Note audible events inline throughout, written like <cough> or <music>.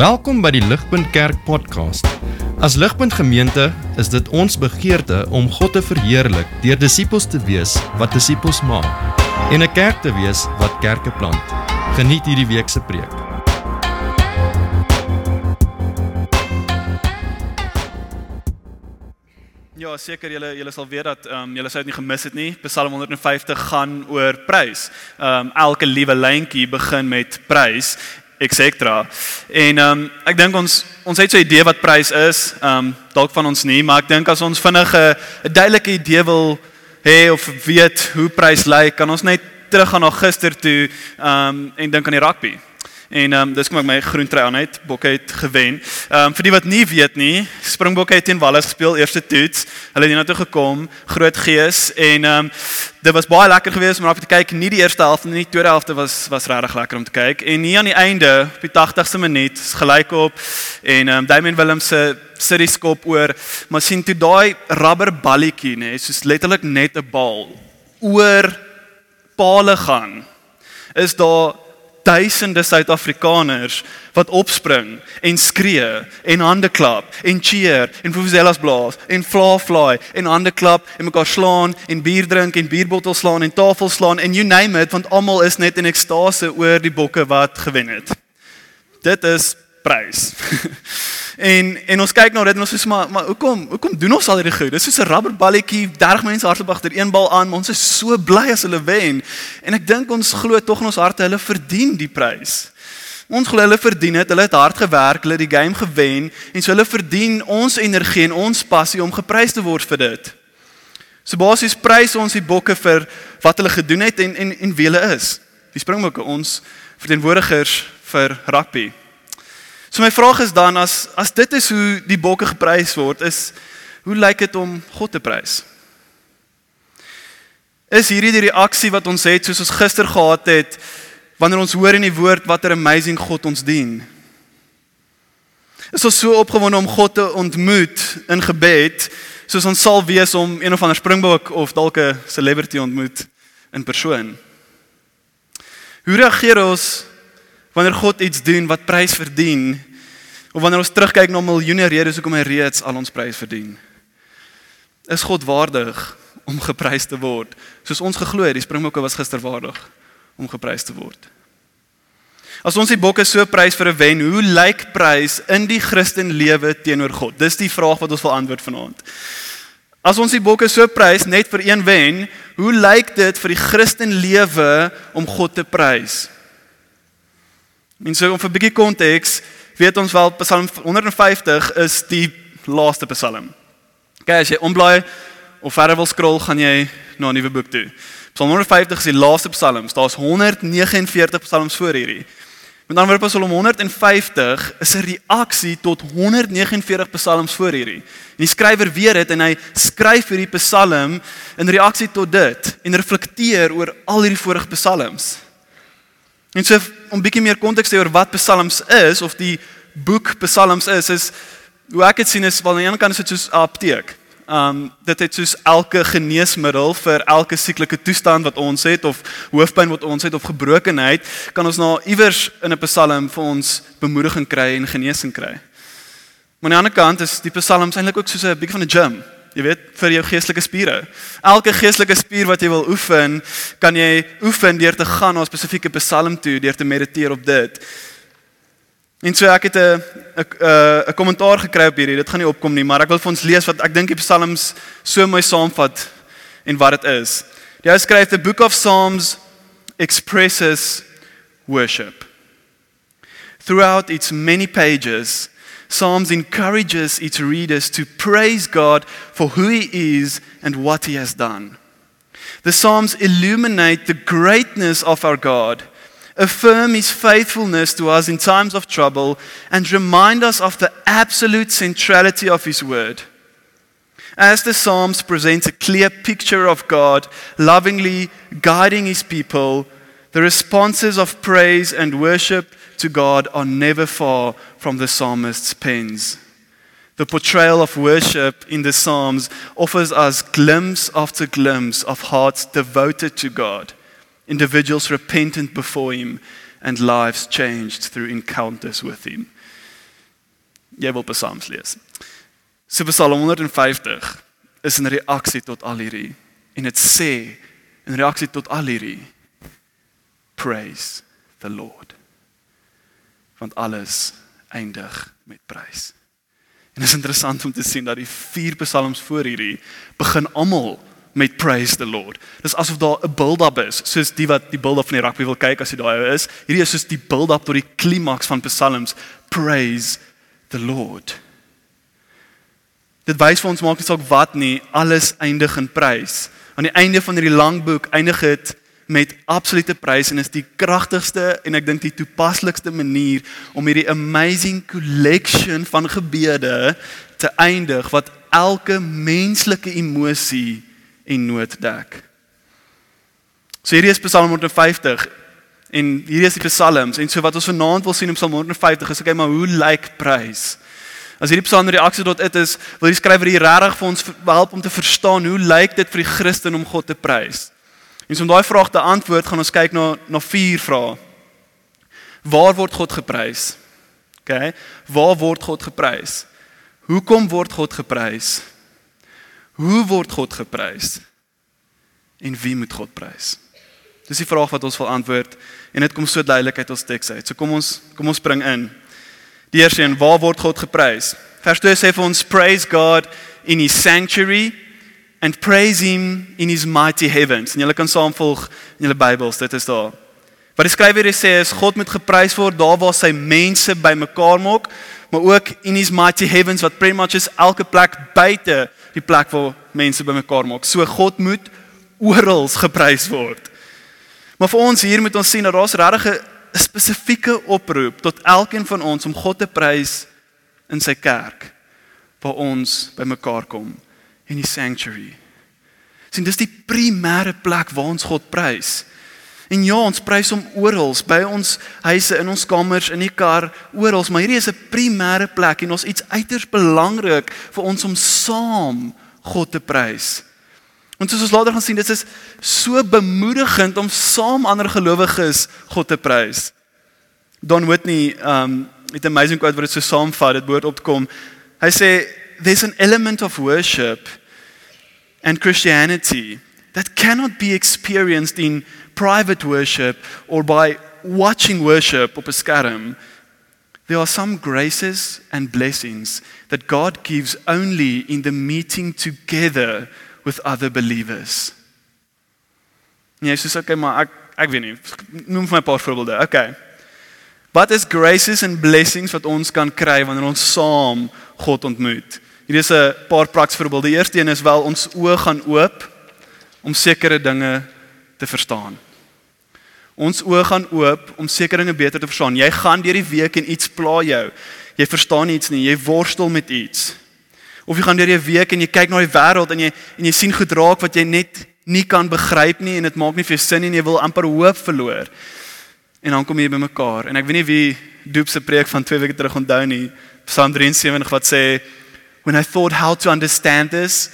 Welkom by die Ligpunt Kerk podcast. As Ligpunt Gemeente is dit ons begeerte om God te verheerlik deur disippels te wees wat disippels maak en 'n kerk te wees wat kerke plant. Geniet hierdie week se preek. Ja, seker julle julle sal weet dat ehm um, julle sou dit nie gemis het nie. Psalm 150 gaan oor prys. Ehm um, elke liewe lyntjie begin met prys etc. En ehm um, ek dink ons ons het so 'n idee wat prys is. Ehm um, dalk van ons nie, maar ek dink as ons vinnig 'n duidelike idee wil hê of weet hoe prys lyk, kan ons net teruggaan na gister toe ehm um, en dink aan die rugby. En ehm um, dis kom ek my groen trui aan het. Bokke het gewen. Ehm um, vir die wat nie weet nie, Springbokke het teen Wallis gespeel eerste toets. Hulle het hiernatoe gekom, groot gees en ehm um, dit was baie lekker geweest om op te kyk. Nie die eerste helfte nie, die tweede helfte was was regtig lekker om te kyk. En nie aan die einde, op die 80ste minuut, gelyk op en ehm um, Damian Williams se City skop oor, maar sien toe daai rubber balletjie nê, soos letterlik net 'n bal oor pale gaan. Is daar duisende Suid-Afrikaners wat opspring en skree en hande klap en cheer en vuvuzelas blaas en fla fly en hande klap en mekaar slaan en bier drink en bierbottels slaan en tafels slaan en you name it want almal is net in ekstase oor die bokke wat gewen het. Dit is prys. <laughs> En en ons kyk na dit en ons sê maar maar hoekom hoekom doen ons al hierdie goed? Dis soos 'n rubberballetjie, 30 mense hardloop agter een bal aan, maar ons is so bly as hulle wen. En ek dink ons glo tog in ons harte hulle verdien die prys. Ons glo hulle verdien dit. Hulle het hard gewerk, hulle het die game gewen en so hulle verdien ons energie en ons passie om geprys te word vir dit. So basies prys ons die bokke vir wat hulle gedoen het en en en wie hulle is. Die Springbokke ons verteenwoordigers vir rugby. So my vraag is dan as as dit is hoe die bokke geprys word, is hoe lyk dit om God te prys? Is hierdie die reaksie wat ons het soos ons gister gehad het wanneer ons hoor in die woord watter amazing God ons dien? Is ons so opgewonde om God te ontmoet in gebed soos ons sal wees om een of ander springbok of dalk 'n celebrity ontmoet in persoon? Hoe reageer ons wanneer God iets doen wat prys verdien of wanneer ons terugkyk na miljoene redes hoekom hy reeds al ons prys verdien. Is God waardig om geprys te word? Soos ons geglo het, die springbokke was gister waardig om geprys te word. As ons die bokke so prys vir 'n wen, hoe lyk prys in die Christen lewe teenoor God? Dis die vraag wat ons wil antwoord vanaand. As ons die bokke so prys net vir een wen, hoe lyk dit vir die Christen lewe om God te prys? En so om vir 'n bietjie konteks, weet ons wel Psalm 150 is die laaste Psalm. Kyk as jy omblaai of verder wil scroll, gaan jy na 'n nuwe boek toe. Psalm 150 is die laaste Psalm. Daar's 149 Psalms voor hierdie. Met ander woorde Psalm 150 is 'n reaksie tot 149 Psalms voor hierdie. En die skrywer weet dit en hy skryf hierdie Psalm in reaksie tot dit en reflekteer oor al hierdie vorige Psalms. En so om bietjie meer konteks te oor wat Psalms is of die boek Psalms is, is hoe ek dit sien is wel aan die een kant is dit soos 'n apteek. Um dit het soos elke geneesmiddel vir elke sieklike toestand wat ons het of hoofpyn wat ons het of gebrokenheid, kan ons na iewers in 'n Psalm vir ons bemoediging kry en genesing kry. Maar aan die ander kant is die Psalms eintlik ook soos 'n bietjie van 'n gym. Jy weet, vir jou geestelike spiere. Elke geestelike spier wat jy wil oefen, kan jy oefen deur te gaan na 'n spesifieke psalm toe, deur te mediteer op dit. En so ek het 'n 'n 'n kommentaar gekry op hierdie. Dit gaan nie opkom nie, maar ek wil vir ons lees wat ek dink die psalms so mooi saamvat en wat dit is. Die ou skryf the book of psalms expresses worship. Throughout its many pages, Psalms encourages its readers to praise God for who He is and what He has done. The Psalms illuminate the greatness of our God, affirm His faithfulness to us in times of trouble, and remind us of the absolute centrality of His Word. As the Psalms present a clear picture of God lovingly guiding His people, the responses of praise and worship to God are never far from the psalmist's pens. The portrayal of worship in the Psalms offers us glimpse after glimpse of hearts devoted to God, individuals repentant before Him, and lives changed through encounters with Him. jy wil psalms lees. So Psalm 150 is 'n reaksie tot al hierdie en dit sê in reaksie tot al hierdie praise the Lord. Want alles eindig met prys. En dit is interessant om te sien dat die vier psalms voor hierdie begin almal met praise the Lord. Dis asof daar 'n build-up is, soos die wat die build-up van die rugby wil kyk as jy daai is. Hierdie is soos die build-up tot die klimaks van psalms, praise the Lord. Dit wys vir ons maak nie saak wat nie, alles eindig in prys. Aan die einde van hierdie lang boek eindig dit met absolute prys en is die kragtigste en ek dink die toepaslikste manier om hierdie amazing collection van gebede te eindig wat elke menslike emosie en nood dek. So hierdie is Psalm 150 en hierdie is die psalms en so wat ons vanaand wil sien in Psalm 150 is okay maar hoe lyk prys? As hierdie psalm reaksie tot dit is, wil die skrywer hier regtig vir ons help om te verstaan hoe lyk dit vir die Christen om God te prys? En so om daai vraag te antwoord, gaan ons kyk na na vier vrae. Waar word God geprys? OK? Waar word God geprys? Hoekom word God geprys? Hoe word God geprys? En wie moet God prys? Dis die vraag wat ons wil antwoord en dit kom so duidelik uit ons teks uit. So kom ons kom ons spring in. Die eerste een, waar word God geprys? Vers 2 sê vir ons praise God in his sanctuary and praise him in his mighty heavens. En julle kan saamvolg in julle Bybels, dit is daar. Wat die skrywer hier sê is God moet geprys word daar waar sy mense bymekaar maak, maar ook in his mighty heavens wat pretty much is elke plek buite die plek waar mense bymekaar maak. So God moet oral geprys word. Maar vir ons hier moet ons sien dat daar's regtig 'n spesifieke oproep tot elkeen van ons om God te prys in sy kerk waar ons bymekaar kom in die sanctuary. Sien, dis die primêre plek waar ons God prys. En ja, ons prys hom oral, by ons huise, in ons kamers, in die kar, oral, maar hierdie is 'n primêre plek en ons iets uiters belangrik vir ons om saam God te prys. Want soos ons later gaan sien, dit is so bemoedigend om saam ander gelowiges God te prys. Don Whitney, um, het 'n amazing quote wat dit so saamvat, dit behoort op te kom. Hy sê there's an element of worship and Christianity that cannot be experienced in private worship or by watching worship op 'n skerm. There are some graces and blessings that God gives only in the meeting together with other believers. Nee, Jesus, okay, maar ek ek weet nie. Noem vir my 'n paar voorbeelde. Okay. Wat is graces and blessings wat ons kan kry wanneer ons saam God ontmoet? Hier is 'n paar praktiese voorbeelde. Die eerste een is wel ons oë gaan oop om sekere dinge te verstaan. Ons oë gaan oop om sekere dinge beter te verstaan. Jy gaan deur die week en iets pla jou. Jy verstaan iets nie, jy worstel met iets. Of jy gaan deur die week en jy kyk na die wêreld en jy en jy sien goed raak wat jy net nie kan begryp nie en dit maak nie vir jou sin nie en jy wil amper hoop verloor. En dan kom jy bymekaar en ek weet nie wie Doop se preek van 2 weke terug onthou nie. Psalm 73 wat sê when I thought how to understand this,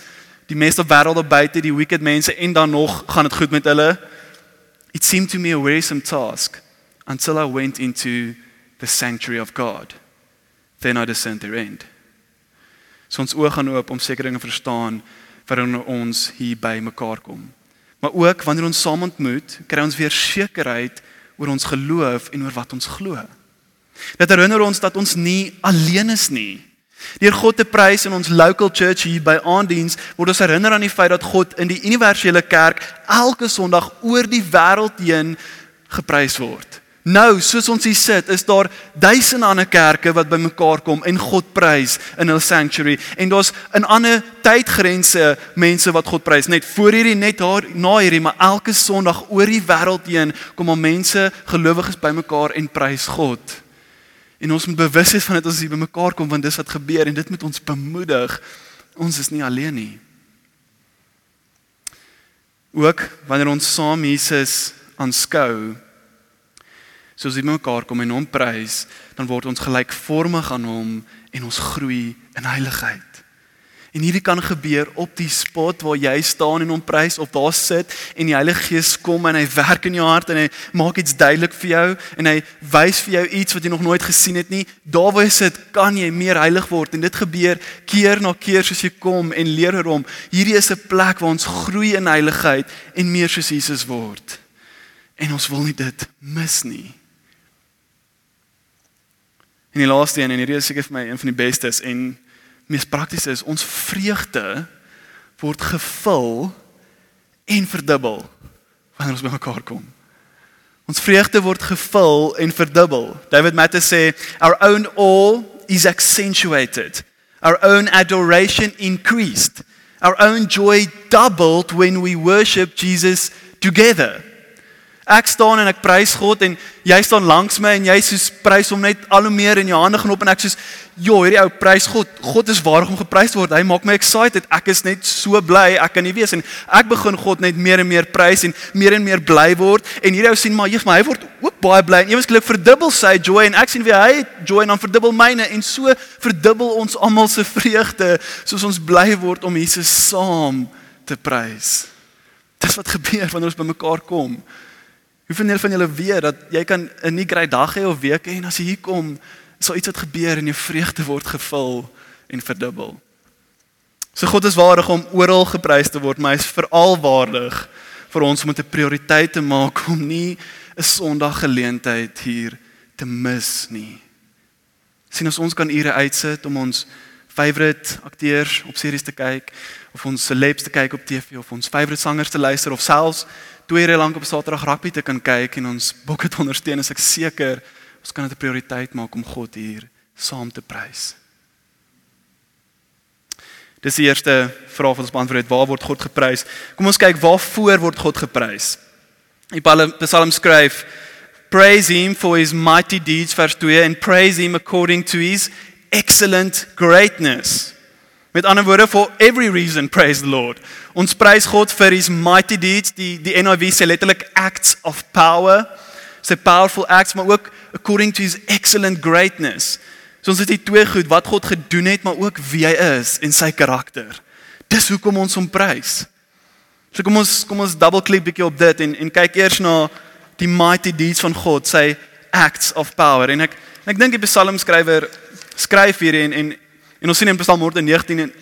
die meeste wêreld op buite, die wicked mense en dan nog gaan dit goed met hulle. It seemed to me a wearisome task until I went into the sanctuary of God. Then I discerned their end. So ons oë gaan oop om sekere dinge verstaan wanneer ons hier by mekaar kom. Maar ook wanneer ons saam ontmoet, kry ons weer sekerheid oor ons geloof en oor wat ons glo. Dit herinner ons dat ons nie alleen is nie. Deur God te prys in ons local church hier by aandiens word ons herinner aan die feit dat God in die universele kerk elke Sondag oor die wêreld heen geprys word. Nou, soos ons hier sit, is daar duisende ander kerke wat bymekaar kom en God prys in hul sanctuary en daar's in ander tydgrense mense wat God prys. Net voor hierdie net daar na hierdie, maar elke Sondag oor die wêreld heen kom al mense gelowiges bymekaar en prys God. En ons moet bewus wees van dit as ons hier bymekaar kom want dis wat gebeur en dit moet ons bemoedig. Ons is nie alleen nie. Ook wanneer ons saam Jesus aanskou, soos hy mekaar kom en hom prys, dan word ons gelykvormig aan hom en ons groei in heiligheid. En hierdie kan gebeur op die spot waar jy staan en hom prys of daar sit en die Heilige Gees kom en hy werk in jou hart en hy maak iets duidelik vir jou en hy wys vir jou iets wat jy nog nooit gesien het nie. Daar waar jy sit, kan jy meer heilig word en dit gebeur keer na keer soos jy kom en leer oor hom. Hierdie is 'n plek waar ons groei in heiligheid en meer soos Jesus word. En ons wil nie dit mis nie. En die laaste een en hierdie is seker vir my een van die bestes en mees prakties is ons vreugde word gevul en verdubbel wanneer ons bymekaar kom. Ons vreugde word gevul en verdubbel. David Matthews sê our own awe is accentuated. Our own adoration increased. Our own joy doubled when we worship Jesus together. Ek staan en ek prys God en jy staan langs my en jy soos prys hom net al hoe meer in jou hande gaan op en ek soos ja, hierdie ou prys God. God is waardig om geprys word. Hy maak my excited. Ek is net so bly ek kan nie wees en ek begin God net meer en meer prys en meer en meer bly word en hierdie ou sien maar jeef maar hy word ook baie bly en eweslik verdubbel sy joy en ek sien wie hy joy en dan verdubbel myne en so verdubbel ons almal se vreugde soos ons bly word om Jesus saam te prys. Dis wat gebeur wanneer ons bymekaar kom. Hoeveel van julle weet dat jy kan 'n nie grys dag hê of week hê en as jy hier kom, sal iets wat gebeur en jou vreugde word gevul en verdubbel. So God is waardig om oral geprys te word, maar hy is veral waardig vir ons om dit 'n prioriteit te maak om nie 'n Sondag geleentheid hier te mis nie. Sien as ons kan ure uitsit om ons favourite akteurs op series te kyk of ons celebs te kyk op TV of ons favourite sangers te luister of selfs twee ure lank op Saterdag rugby te kan kyk en ons bokke te ondersteun, is ek seker ons kan dit 'n prioriteit maak om God hier saam te prys. Dis die eerste vraag wat ons beantwoord het, waar word God geprys? Kom ons kyk waarvoor word God geprys? Die Psalm skryf Praise him for his mighty deeds vers 2 and praise him according to his excellent greatness. Met ander woorde for every reason praise the Lord. Ons prys God vir his mighty deeds, die die NIV sê letterlik acts of power. Sy powerful acts, maar ook according to his excellent greatness. So ons het hier twee goed wat God gedoen het, maar ook wie hy is en sy karakter. Dis hoekom ons hom prys. So kom ons kom ons double click bietjie op dit en en kyk eers na die mighty deeds van God, sy acts of power. En ek ek dink die psalmskrywer skryf hier en en en ons sien in Psalm 119 en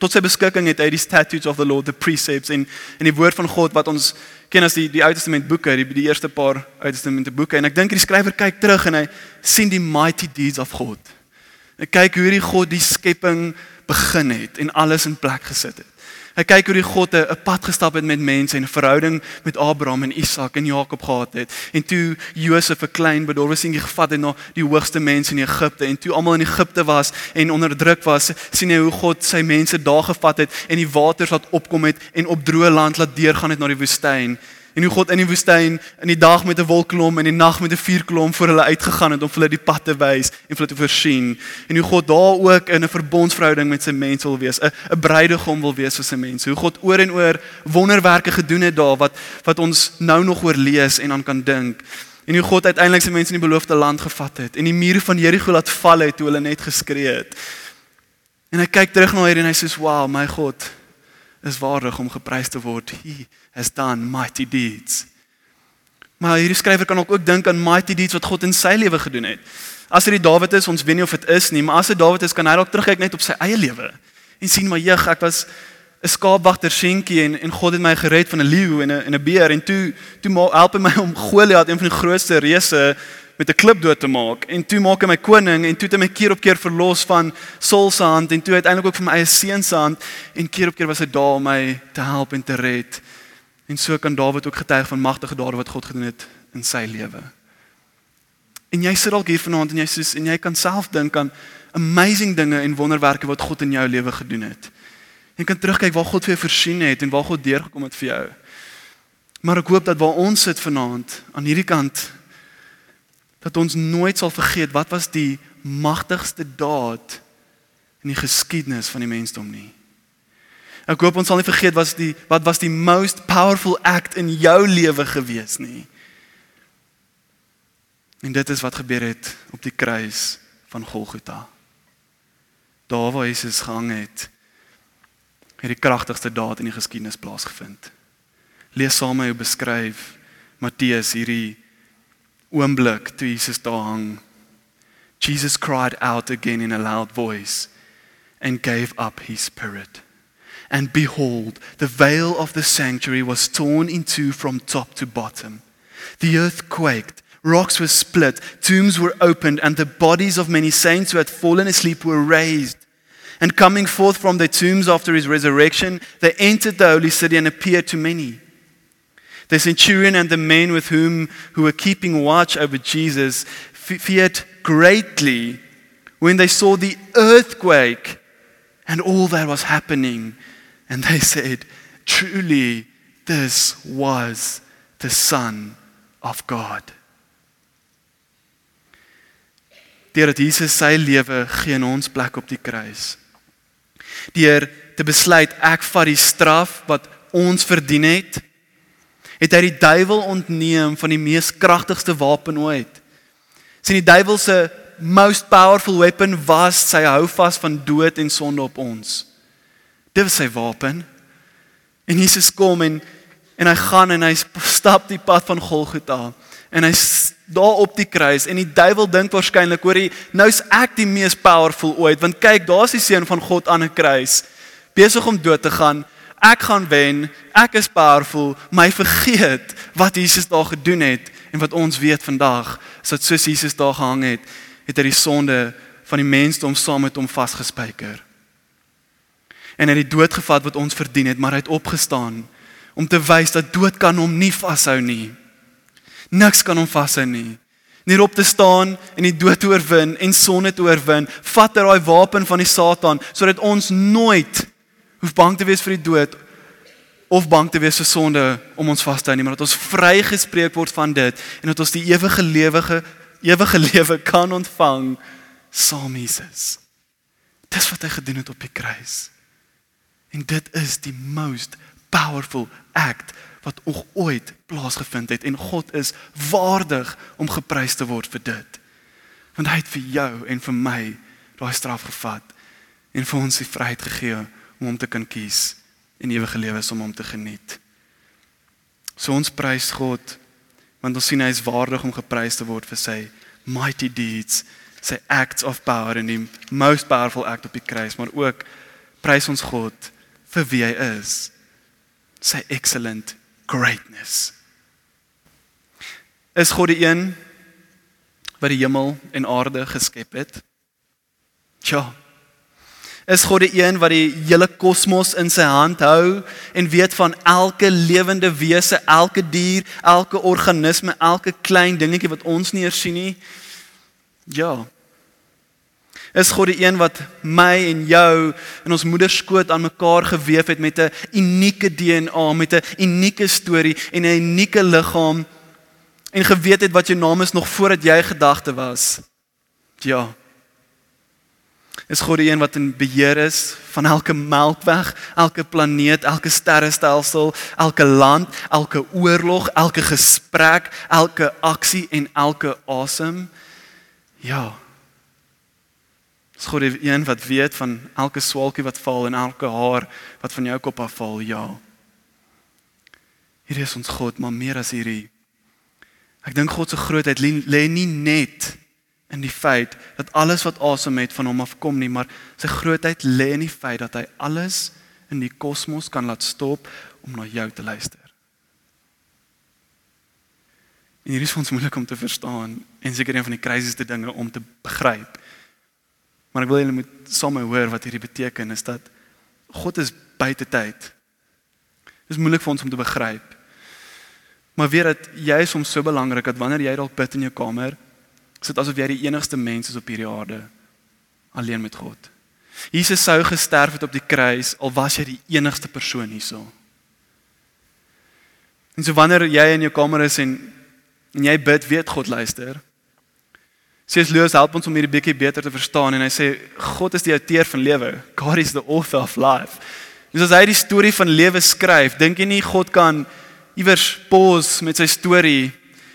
tot sy beskikking het hy die statutes of the Lord, the precepts en en die woord van God wat ons ken as die die Ou Testament boeke, die die eerste paar Ou Testament boeke en ek dink die skrywer kyk terug en hy sien die mighty deeds of God. Hy kyk hoe hierdie God die skepping begin het en alles in plek gesit het. Hy kyk hoe die God 'n pad gestap het met mense en 'n verhouding met Abraham en Isak en Jakob gehad het. En toe Josef 'n klein bedorwe seentjie gevat het na die hoogste mense in Egipte en toe almal in Egipte was en onderdruk was, sien hy hoe God sy mense daar gevat het en die waters laat opkom het en op droë land laat deurgaan het na die woestyn en hoe God in die woestyn in die dag met 'n wolkklom en in die nag met 'n vuurklom voor hulle uitgegaan het om vir hulle die pad te wys en vir hulle te voorsien. En hoe God daar ook in 'n verbondsverhouding met sy mense wil wees 'n 'n bruidegom wil wees vir sy mense hoe God oor en oor wonderwerke gedoen het daar wat wat ons nou nog oor lees en aan kan dink. En hoe God uiteindelik sy mense in die beloofde land gevat het en die mure van Jeriko laat val het toe hulle net geskree het. En hy kyk terug na hierdie en hy sê wow my God is waardig om geprys te word. He has done mighty deeds. Maar hierdie skrywer kan ook dink aan mighty deeds wat God in sy lewe gedoen het. As dit Dawid is, ons weet nie of dit is nie, maar as dit Dawid is, kan hy dalk terugkyk net op sy eie lewe en sien maar jeg, ek was 'n skaapwagter seentjie en en God het my gered van 'n leeu en 'n en 'n beer en toe toe help hy my om Goliat, een van die grootste reëse met 'n klip dood te maak en toe maak hy my koning en toe het hy my keer op keer verlos van Saul se hand en toe uiteindelik ook van my eie seun se hand en keer op keer was hy daar om my te help en te red. En so kan Dawid ook getuig van magtige dade wat God gedoen het in sy lewe. En jy sit dalk hier vanaand en jy sê en jy kan self dink aan amazing dinge en wonderwerke wat God in jou lewe gedoen het. Jy kan terugkyk waar God vir jou voorsien het en waar God deurgekom het vir jou. Maar ek hoop dat waar ons sit vanaand aan hierdie kant dat ons nooit sal vergeet wat was die magtigste daad in die geskiedenis van die mensdom nie. Ek hoop ons sal nie vergeet was die wat was die most powerful act in jou lewe gewees nie. En dit is wat gebeur het op die kruis van Golgotha. Daar waar Jesus gehang het het die kragtigste daad in die geskiedenis plaasgevind. Lees saam met my beskryf Matteus hierdie oomblik toe Jesus daar hang. Jesus cried out again in a loud voice and gave up his spirit. And behold, the veil of the sanctuary was torn in two from top to bottom. The earth quaked, rocks were split, tombs were opened, and the bodies of many saints who had fallen asleep were raised. And coming forth from their tombs after his resurrection, they entered the holy city and appeared to many. The centurion and the men with whom who were keeping watch over Jesus feared greatly when they saw the earthquake and all that was happening. And they said, Truly, this was the Son of God. Deurdat Jesus sy lewe gee in ons plek op die kruis. Deur te besluit ek vat die straf wat ons verdien het, het hy die duiwel ontneem van die mees kragtigste wapen ooit. Sien die duiwel se most powerful weapon was sy houvas van dood en sonde op ons. Dit was sy wapen. En Jesus kom en en hy gaan en hy stap die pad van Golgotha en hy daar op die kruis en die duiwel dink waarskynlik hoor hy nou's ek die mees powerful ooit want kyk daar's die seun van God aan 'n kruis besig om dood te gaan ek gaan wen ek is powerful my vergeet wat Jesus daar gedoen het en wat ons weet vandag is dat soos Jesus daar gehang het het hy die sonde van die mensdom saam met hom vasgespijker en hy het die dood gevat wat ons verdien het maar hy het opgestaan om te wys dat dood kan hom nie vashou nie. Niks kan hom vashou nie. Net op te staan en die dood te oorwin en sonde te oorwin, vat hy daai wapen van die Satan sodat ons nooit hoef bang te wees vir die dood of bang te wees vir sonde om ons vas te hou nie, maar dat ons vrygespreek word van dit en dat ons die ewige lewige ewige <laughs> lewe kan ontvang saam Jesus. Dis wat hy gedoen het op die kruis. En dit is die most powerful act wat ooit plaasgevind het en God is waardig om geprys te word vir dit. Want hy het vir jou en vir my daai straf gevat en vir ons die vryheid gegee om hom te kan kies en ewige lewe om hom te geniet. So ons prys God want ons sien hy is waardig om geprys te word vir sy mighty deeds, sy acts of power en die most powerful act op die kruis, maar ook prys ons God vir wie hy is sy excellent greatness. Is God die een wat die hemel en aarde geskep het? Ja. Is God die een wat die hele kosmos in sy hand hou en weet van elke lewende wese, elke dier, elke organisme, elke klein dingetjie wat ons nie eers sien nie? Ja. Is God die een wat my en jou in ons moeder skoot aan mekaar gewewe het met 'n unieke DNA, met 'n unieke storie en 'n unieke liggaam en geweet het wat jou naam is nog voordat jy gedagte was. Ja. Is God die een wat in beheer is van elke melkweg, elke planeet, elke sterrestelsel, elke land, elke oorlog, elke gesprek, elke aksie en elke asem? Ja. Dis God die een wat weet van elke swalkie wat val en elke haar wat van jou kop afval. Ja. Hier is ons God, maar meer as hierdie. Ek dink God se grootheid lê nie net in die feit dat alles wat asem het van hom afkom nie, maar sy grootheid lê in die feit dat hy alles in die kosmos kan laat stop om na jou te luister. En hier is ons moeilik om te verstaan en seker een van die crazieste dinge om te begryp. Maar ek wil julle moet saam met hoor wat hierdie beteken is dat God is buite tyd. Dit is moeilik vir ons om te begryp. Maar weet dat jy is soms so belangrik dat wanneer jy dalk bid in jou kamer, is dit asof jy die enigste mens is op hierdie aarde alleen met God. Jesus sou gesterf het op die kruis al was jy die enigste persoon hierso. En so wanneer jy in jou kamer is en en jy bid, weet God luister. Sies Lewis help ons om hierdie bietjie beter te verstaan en hy sê God is die outeur van lewe. God is the author of life. Dus as hy die storie van lewe skryf, dink jy nie God kan iewers pause met sy storie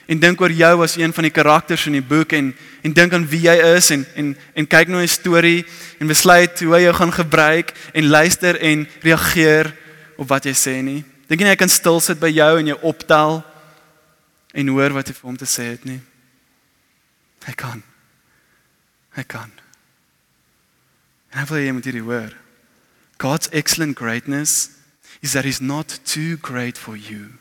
en dink oor jou as een van die karakters in die boek en en dink aan wie jy is en en en kyk na 'n storie en besluit hoe jy gaan gebruik en luister en reageer op wat jy sê nie. Dink jy hy kan stil sit by jou en jou optel en hoor wat jy vir hom te sê het nie? Hy kan. Hy kan. En hy wil jy moet hierdie hoor. God's excellent greatness is that he's not too great for you.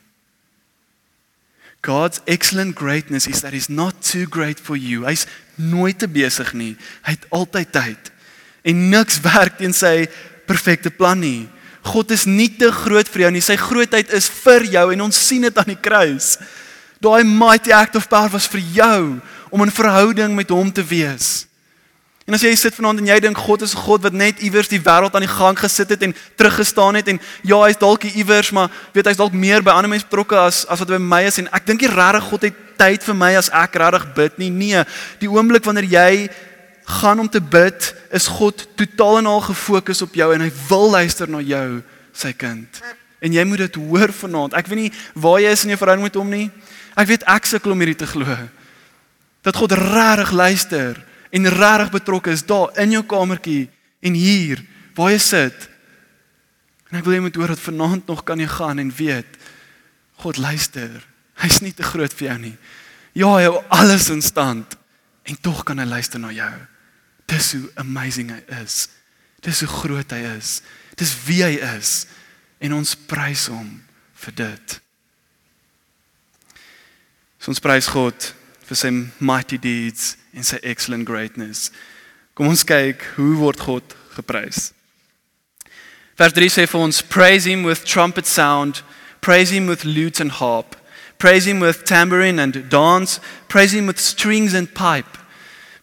God's excellent greatness is that he's not too great for you. Hy's nooit te besig nie. Hy het altyd tyd. En niks <laughs> werk teen sy perfekte plan nie. God is nie te groot vir jou nie. Sy grootheid is vir jou en ons sien dit aan die kruis. Daai mighty act of power was vir jou om 'n verhouding met hom te wees. En as jy sit vanaand en jy dink God is 'n God wat net iewers die wêreld aan die gang gesit het en teruggestaan het en ja, hy's dalk iewers, maar weet hy's dalk meer by ander mense betrokke as as wat by my is en ek dink nie regtig God het tyd vir my as ek regtig bid nie. Nee, die oomblik wanneer jy gaan om te bid, is God totaal en al gefokus op jou en hy wil luister na jou, sy kind. En jy moet dit hoor vanaand. Ek weet nie waar jy is in jou verhouding met hom nie. Ek weet ek sukkel om hierdie te glo. Dat God regtig luister en regtig betrokke is daar in jou kamertjie en hier waar jy sit. En ek wil jy moet hoor dat vanaand nog kan jy gaan en weet God luister. Hy's nie te groot vir jou nie. Ja, hy hou alles in stand en tog kan hy luister na jou. Dis hoe amazing hy is. Dis hoe groot hy is. Dis wie hy is en ons prys hom vir dit. So ons prys God vir sy mighty deeds en sy excellent greatness. Kom ons kyk hoe word God geprys. Vers 3 sê vir ons praise him with trumpet sound, praise him with lute and harp, praise him with tambourine and dance, praise him with strings and pipe,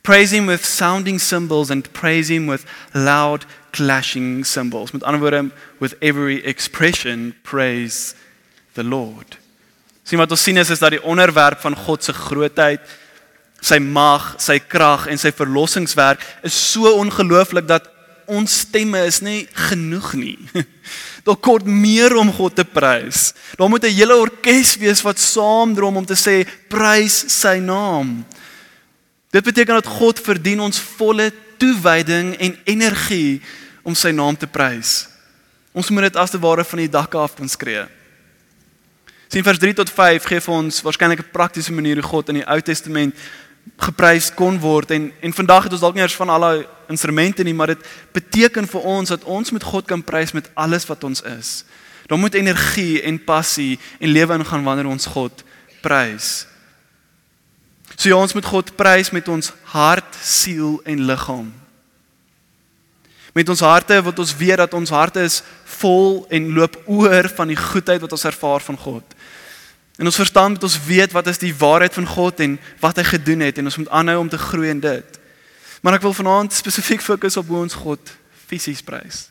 praise him with sounding cymbals and praise him with loud clashing cymbals. Met ander woorde with every expression praise the Lord. Sien wat ons sien is is dat die onderwerp van God se grootheid sy mag, sy krag en sy verlossingswerk is so ongelooflik dat ons stemme is nie genoeg nie. <laughs> Daar kort meer om God te prys. Daar moet 'n hele orkes wees wat saamdrom om te sê prys sy naam. Dit beteken dat God verdien ons volle toewyding en energie om sy naam te prys. Ons moet dit as te ware van die dakke af kan skree. Sien vers 3 tot 5 gee vir ons waarskynlik 'n praktiese manier hoe God in die Ou Testament geprys kon word en en vandag het ons dalk nie eers van al daai instrumente nie, maar dit beteken vir ons dat ons met God kan prys met alles wat ons is. Daar moet energie en passie en lewe ingaan wanneer ons God prys. So ja, ons moet God prys met ons hart, siel en liggaam. Met ons harte wat ons weet dat ons harte is vol en loop oor van die goedheid wat ons ervaar van God. En ons verstaan met ons weet wat is die waarheid van God en wat hy gedoen het en ons moet aanhou om te groei in dit. Maar ek wil vanaand spesifiek fokus op hoe ons God fisies prys.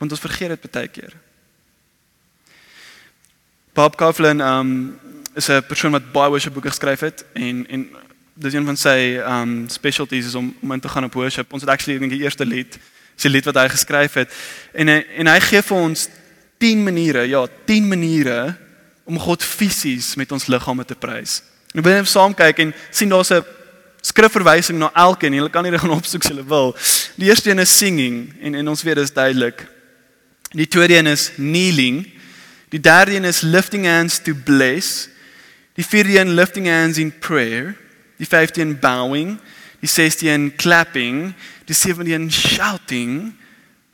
Want ons vergeet dit baie keer. Bob Kauflin um is 'n persoon wat baie worship boeke geskryf het en en dis een van sy um specialties is om om in te gaan op worship. Ons het actually dink die eerste lied, sy lied wat hy geskryf het en en hy gee vir ons 10 maniere, ja, 10 maniere om God fisies met ons liggame te prys. En wil net saam kyk en sien daar's 'n skrifverwysing na elkeen. Jy kan nie gaan opsoek as jy wil. Die eerste een is singing en en ons weet dit is duidelik. Die tweede een is kneeling. Die derde een is lifting hands to bless. Die vierde een lifting hands in prayer. Die vyfde een bowing. Die sesde een clapping. Die sewende een shouting.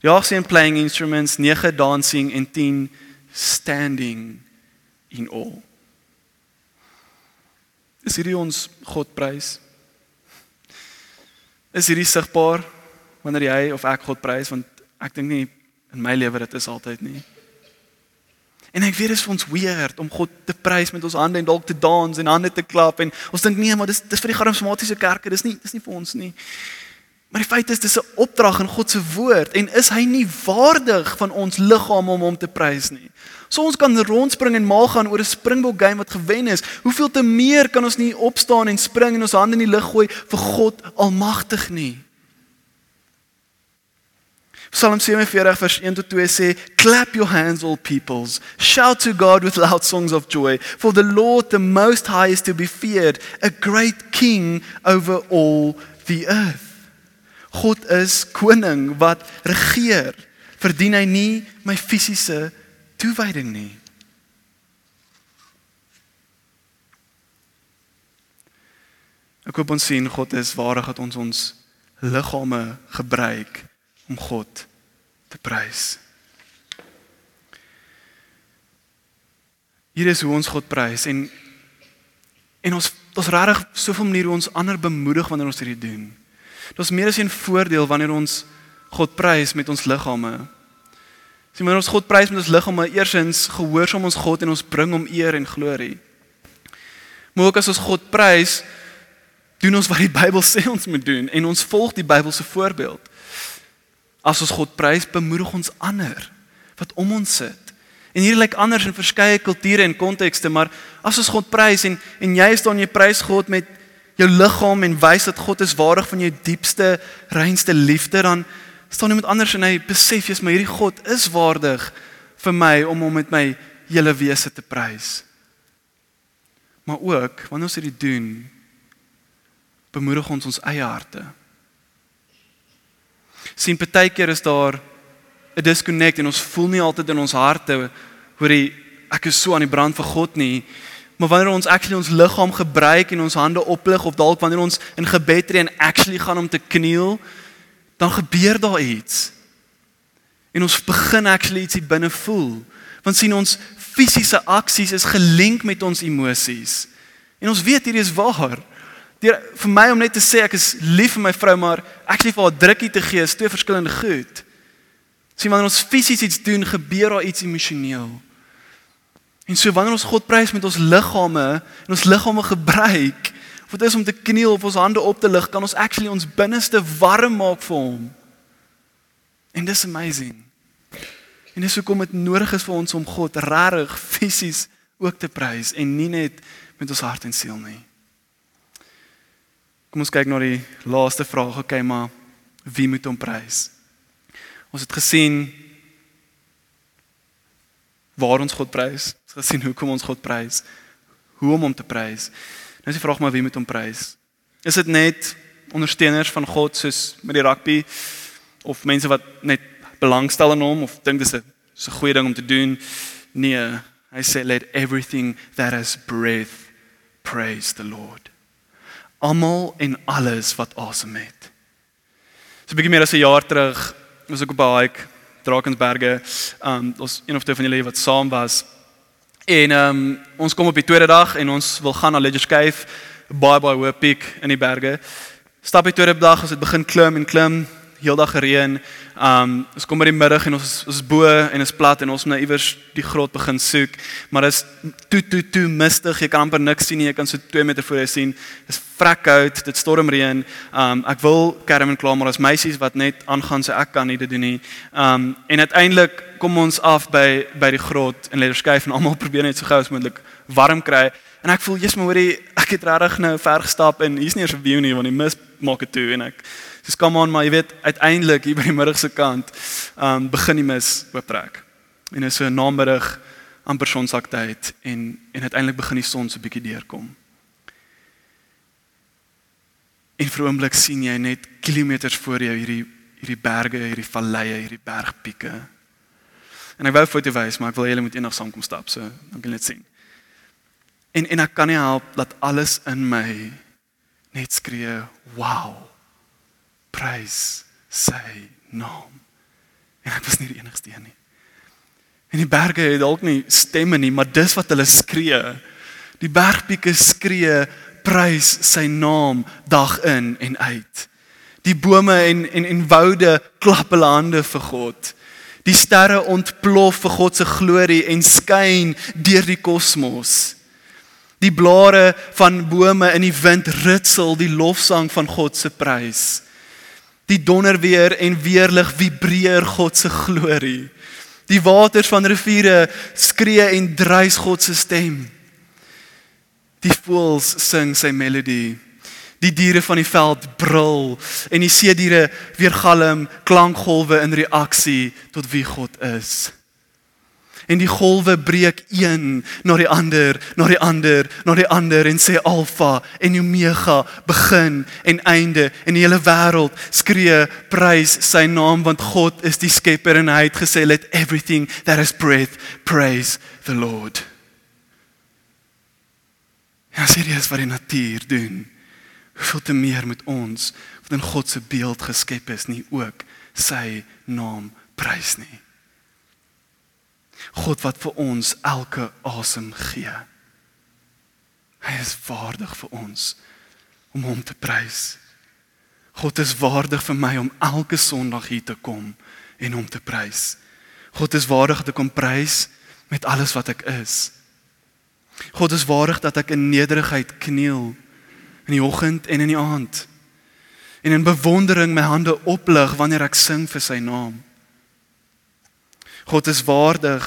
Die agste een playing instruments, nege dancing en 10 standing in al. Is hierdie ons God prys? Is hierdie sigbaar wanneer jy of ek God prys want ek dink nie in my lewe dit is altyd nie. En ek weet dit is vir ons weird om God te prys met ons hande en dalk te dans en hande te klap en ons dink nee maar dis dis vir die charismatiese kerke dis nie dis nie vir ons nie. Maar die feit is dis 'n opdrag in God se woord en is hy nie waardig van ons liggaam om hom te prys nie. So ons kan rondspring en mal gaan oor 'n springbok game wat gewen is. Hoeveel te meer kan ons nie opstaan en spring en ons hande in die lug gooi vir God almagtig nie. Psalm 47 vers 1 tot 2 sê, "Clap your hands all peoples, shout to God with loud songs of joy, for the Lord the most high is to be feared, a great king over all the earth." God is koning wat regeer. Verdien hy nie my fisiese toewyding nie? Ek hoop ons sien God is waardig dat ons ons liggame gebruik om God te prys. Hier is hoe ons God prys en en ons ons regtig soveel maniere hoe ons ander bemoedig wanneer ons dit doen. Daar's meer as een voordeel wanneer ons God prys met ons liggame. Sien wanneer ons God prys met ons liggame, eersins gehoorsaam ons God en ons bring hom eer en glorie. Maar ook as ons God prys, doen ons wat die Bybel <laughs> sê ons moet doen en ons volg die Bybelse voorbeeld. As ons God prys, bemoedig ons ander wat om ons sit. En hier lyk anders in verskeie kulture en kontekste, maar as ons God prys en en jy staan jy prys God met jou liggaam en wys dat God is waardig van jou diepste, reinste liefde, dan staan iemand anders en hy besef jy's maar hierdie God is waardig vir my om hom met my hele wese te prys. Maar ook wanneer ons dit doen, bemoedig ons ons eie harte. sien partykeer is daar 'n disconnect en ons voel nie altyd in ons harte hoe die ek is so aan die brand vir God nie. Maar wanneer ons actually ons liggaam gebruik en ons hande oplig of dalk wanneer ons in gebed tree en actually gaan om te kniel, dan gebeur daar iets. En ons begin actually iets binne voel. Want sien ons fisiese aksies is gelink met ons emosies. En ons weet hierdie is waar deur vir my om net te sê ek is lief vir my vrou, maar actually vir haar drukkie te gee is twee verskillende goed. Sien wanneer ons fisies iets doen, gebeur daar iets emosioneel. En so wanneer ons God prys met ons liggame en ons liggame gebruik, of dit is om te kniel of ons hande op te lig, kan ons actually ons binneste warm maak vir hom. En dis amazing. En dis hoekom dit nodig is vir ons om God regtig fisies ook te prys en nie net met ons hart en siel nie. Kom ons kyk na die laaste vraag, okay, maar wie moet hom prys? Ons het gesien waar ons God prys. Ons het gesien hoekom ons God prys. Hoe om hom te prys. Nou is die vraag maar wie moet hom prys? Is dit net ondersteuners van God soos met die rugby of mense wat net belangstel in hom of dink dis 'n so goeie ding om te doen? Nee, hy sê let everything that has breath praise the Lord almal en alles wat asem het. So 'n bietjie meer as 'n jaar terug was ek op 'n hike Drakensberge. Um ons een of twee van julle wat saam was. En um ons kom op die tweede dag en ons wil gaan na Ledgers Cave, baie baie hoë piek in die berge. Stap die tweede dag, ons het begin klim en klim heeldag gereën. Um ons kom by die middag en ons ons bo en is plat en ons moet nou iewers die grot begin soek, maar dit is toe toe toe mistig. Jy kan amper niks sien nie. Jy kan so 2 meter voor jou sien. Dit is vrek koud, dit stormreën. Um ek wil kerm en klaar maar as meisies wat net aangaan sê ek kan nie dit doen nie. Um en uiteindelik kom ons af by by die grot en leer skuif en almal <laughs> probeer net so gou as moontlik warm kry. En ek voel jy's maar hoorie, ek het regtig nou ver gestap en hier's nie eens 'n view nie want die mis maak dit toe en ek Dis kom aan, maar jy weet uiteindelik hier by die middagse kant, ehm um, begin die mis ooptrek. En is so 'n namiddag amper sonsaktyd en en uiteindelik begin die son so 'n bietjie deurkom. En vir 'n oomblik sien jy net kilometers voor jou hierdie hierdie berge, hierdie valleie, hierdie bergpieke. En ek wou foto wys, maar ek wil julle moet eendag saam kom stap, so dan kan jy dit sien. En en ek kan nie help dat alles in my net skree, "Wow!" Prys sy naam. En ek was nie die enigste een nie. En die berge het dalk nie stemme nie, maar dis wat hulle skree. Die bergpieke skree prys sy naam dag in en uit. Die bome en en en woude klap hulle hande vir God. Die sterre ontplof vir God se glorie en skyn deur die kosmos. Die blare van bome in die wind ritsel die lofsang van God se prys. Die donder weer en weerlig vibreer God se glorie. Die waters van riviere skree en druis God se stem. Die voëls sing sy melodie. Die diere van die veld brul en die see diere weergalm klankgolwe in reaksie tot wie God is. En die golwe breek een na die ander, na die ander, na die ander en sê alfa en omega, begin en einde en die hele wêreld skree prys sy naam want God is die skepper en hy het gesê let everything that has breath praise the Lord. Ja, serieus wat die natuur doen. Hoeveel te meer moet ons wat in God se beeld geskep is nie ook sy naam prys nie. God wat vir ons elke asem gee. Hy is waardig vir ons om hom te prys. God is waardig vir my om elke Sondag hier te kom en hom te prys. God is waardig te kom prys met alles wat ek is. God is waardig dat ek in nederigheid kniel in die oggend en in die aand. En in bewondering my hande oplig wanneer ek sing vir sy naam. God is waardig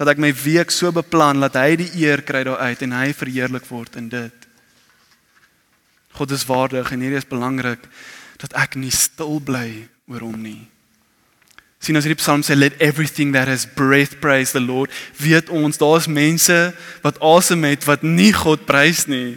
dat ek my week so beplan dat hy die eer kry daaruit en hy verheerlik word in dit. God is waardig en hierdie is belangrik dat ek nie stil bly oor hom nie. Sien as hierdie psalm sê let everything that has breath praise the Lord, weet ons daar's mense wat asem het wat nie God prys nie.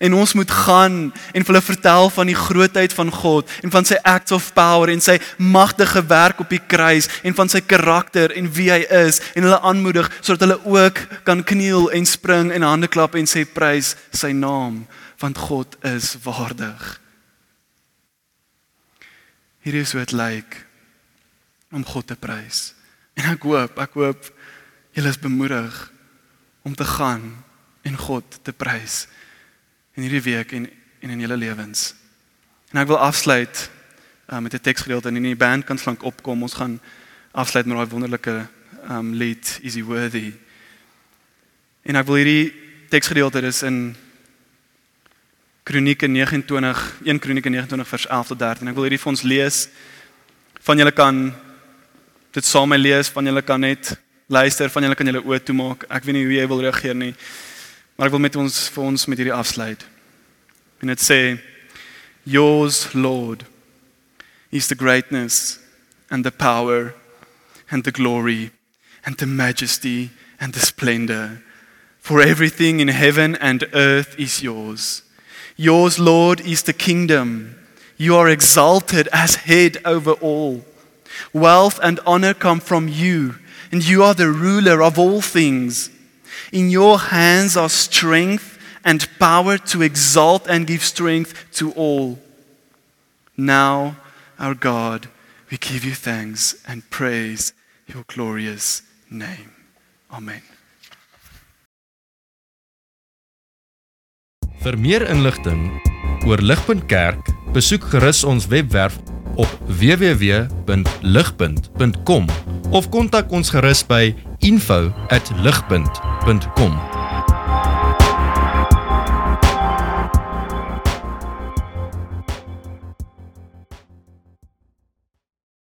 En ons moet gaan en hulle vertel van die grootheid van God en van sy acts of power en sy magtige werk op die kruis en van sy karakter en wie hy is en hulle aanmoedig sodat hulle ook kan kniel en spring en hande klap en sê prys sy naam want God is waardig. Hier is hoe dit lyk om God te prys. En ek hoop, ek hoop julle is bemoedig om te gaan en God te prys in hierdie week en en in julle lewens. En ek wil afsluit uh, met 'n teksgedeelte en in die band kan slank opkom. Ons gaan afsluit met daai wonderlike um lied Is He Worthy. En ek wil hierdie teksgedeelte dis in Kronieke 29, 1 Kronieke 29 vers 11 tot 13. Ek wil hierdie vir ons lees. Van julle kan dit saam lees, van julle kan net luister, van julle kan julle oë toemaak. Ek weet nie hoe jy wil reageer nie. Maar ek wil met ons vir ons met hierdie afsluit. En dit sê yours Lord is the greatness and the power and the glory and the majesty and the splendor for everything in heaven and earth is yours. Yours Lord is the kingdom. You are exalted as head over all. Wealth and honor come from you, and you are the ruler of all things. In your hands are strength and power to exalt and give strength to all. Now, our God, we give you thanks and praise your glorious name. Amen. Vir meer inligting oor Ligpunt Kerk, besoek gerus ons webwerf op www.ligpunt.com of kontak ons gerus by info@ligpunt.com.